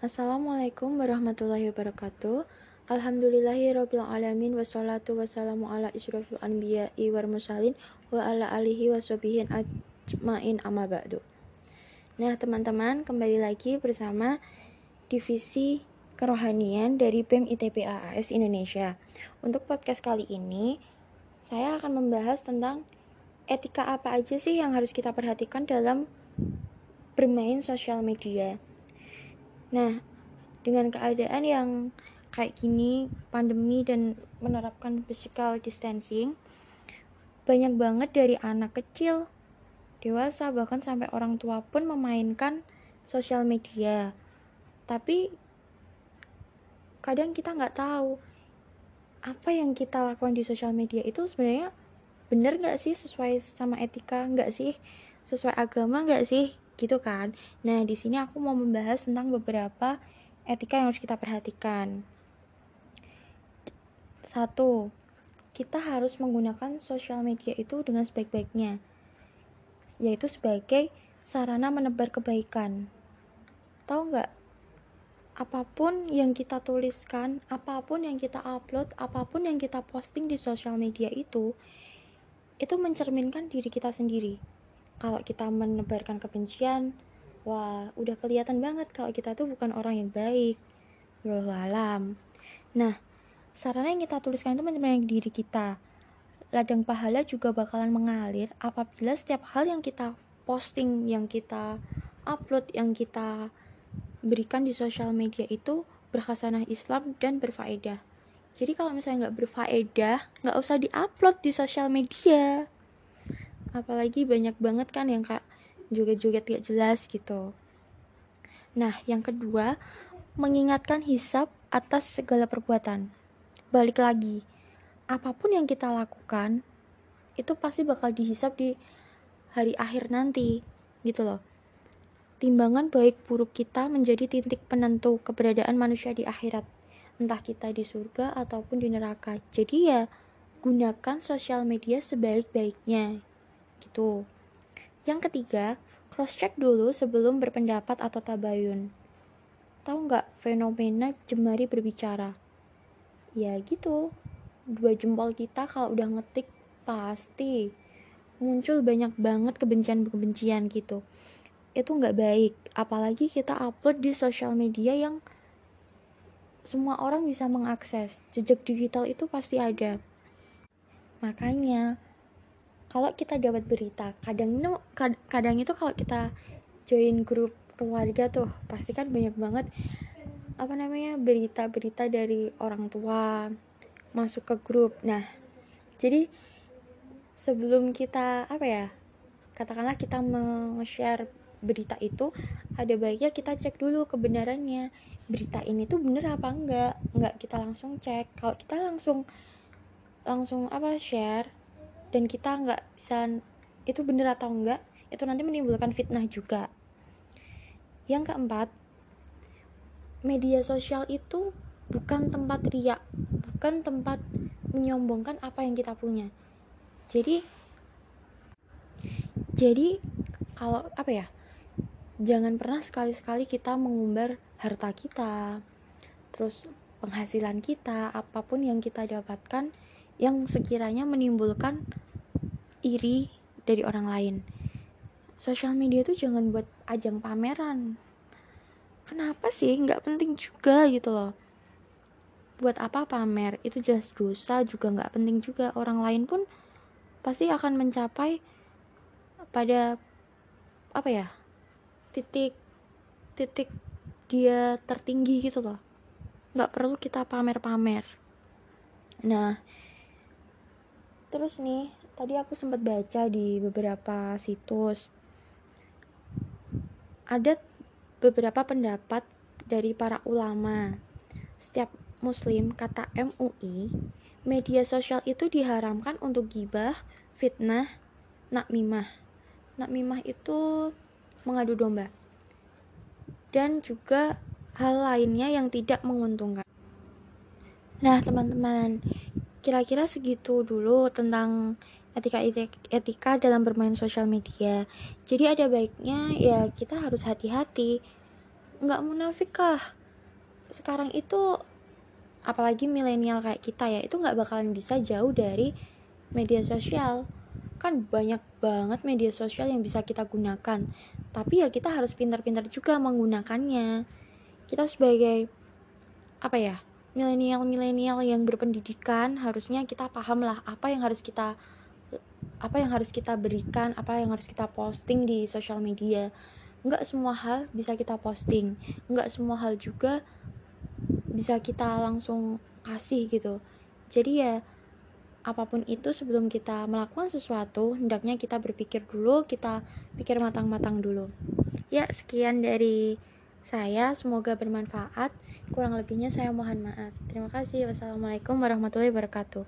Assalamualaikum warahmatullahi wabarakatuh. Alhamdulillahirabbil alamin wassalatu wassalamu ala isyrofil anbiya'i wal mursalin wa ala alihi washabihin ajmain amma ba'du. Nah, teman-teman, kembali lagi bersama divisi kerohanian dari BEM ITB AAS Indonesia. Untuk podcast kali ini, saya akan membahas tentang etika apa aja sih yang harus kita perhatikan dalam bermain sosial media. Nah, dengan keadaan yang kayak gini, pandemi dan menerapkan physical distancing, banyak banget dari anak kecil, dewasa, bahkan sampai orang tua pun memainkan sosial media. Tapi kadang kita nggak tahu apa yang kita lakukan di sosial media itu sebenarnya bener nggak sih sesuai sama etika nggak sih sesuai agama nggak sih? Gitu kan. Nah di sini aku mau membahas tentang beberapa etika yang harus kita perhatikan. Satu kita harus menggunakan sosial media itu dengan sebaik-baiknya yaitu sebagai sarana menebar kebaikan. Tahu nggak? Apa pun yang kita tuliskan apa pun yang kita upload apa pun yang kita posting di sosial media itu itu mencerminkan diri kita sendiri kalau kita menebarkan kebencian wah udah kelihatan banget kalau kita tuh bukan orang yang baik. Alam nah sarana yang kita tuliskan itu mencerminkan diri kita. Ladang pahala juga bakalan mengalir apabila setiap hal yang kita posting yang kita upload yang kita berikan di sosial media itu berkhasanah Islam dan berfaedah. Jadi kalau misalnya nggak berfaedah nggak usah diupload di sosial media apalagi banyak banget kan yang kak joget-joget gak jelas gitu. Nah yang kedua mengingatkan hisap atas segala perbuatan. Balik lagi apa pun yang kita lakukan itu pasti bakal dihisap di hari akhir nanti gitu loh. Timbangan baik buruk kita menjadi titik penentu keberadaan manusia di akhirat. Entah kita di surga ataupun di neraka. Jadi ya gunakan sosial media sebaik-baiknya gitu. Yang ketiga, cross check dulu sebelum berpendapat atau tabayun. Tahu nggak fenomena jemari berbicara? Ya gitu, dua jempol kita kalau udah ngetik pasti muncul banyak banget kebencian-kebencian gitu. Itu nggak baik, apalagi kita upload di sosial media yang semua orang bisa mengakses. Jejak digital itu pasti ada. Makanya kalau kita dapat berita kadang kadang itu kalau kita join grup keluarga tuh pasti kan banyak banget apa namanya berita-berita dari orang tua masuk ke grup. Nah jadi sebelum kita apa ya katakanlah kita meng-share berita itu ada baiknya kita cek dulu kebenarannya berita ini tuh bener apa enggak enggak kita langsung cek. Kalau kita langsung langsung apa share dan kita nggak bisa itu bener atau enggak itu nanti menimbulkan fitnah juga. Yang keempat media sosial itu bukan tempat riak bukan tempat menyombongkan apa yang kita punya. Jadi jadi kalau apa ya jangan pernah sekali-sekali kita mengumbar harta kita terus penghasilan kita apa pun yang kita dapatkan yang sekiranya menimbulkan iri dari orang lain. Sosial media tuh jangan buat ajang pameran. Kenapa sih? Nggak penting juga gitu loh. Buat apa pamer? Itu jelas dosa juga nggak penting juga. Orang lain pun pasti akan mencapai pada apa ya titik titik dia tertinggi gitu loh nggak perlu kita pamer-pamer nah terus nih tadi aku sempat baca di beberapa situs ada beberapa pendapat dari para ulama. Setiap muslim kata MUI media sosial itu diharamkan untuk gibah fitnah nakmimah. Nakmimah itu mengadu domba. Dan juga hal lainnya yang tidak menguntungkan. Nah teman-teman kira-kira segitu dulu tentang etika etika dalam bermain sosial media. Jadi ada baiknya ya kita harus hati-hati. Nggak munafik kah? Sekarang itu apalagi milenial kayak kita ya itu nggak bakalan bisa jauh dari media sosial. Kan banyak banget media sosial yang bisa kita gunakan. Tapi ya kita harus pintar-pintar juga menggunakannya. Kita sebagai apa ya milenial-milenial yang berpendidikan harusnya kita paham lah apa yang harus kita apa yang harus kita berikan apa yang harus kita posting di sosial media. Nggak semua hal bisa kita posting nggak semua hal juga bisa kita langsung kasih gitu. Jadi ya apa pun itu sebelum kita melakukan sesuatu hendaknya kita berpikir dulu kita pikir matang-matang dulu. Ya sekian dari saya semoga bermanfaat. Kurang lebihnya saya mohon maaf. Terima kasih. Wassalamualaikum warahmatullahi wabarakatuh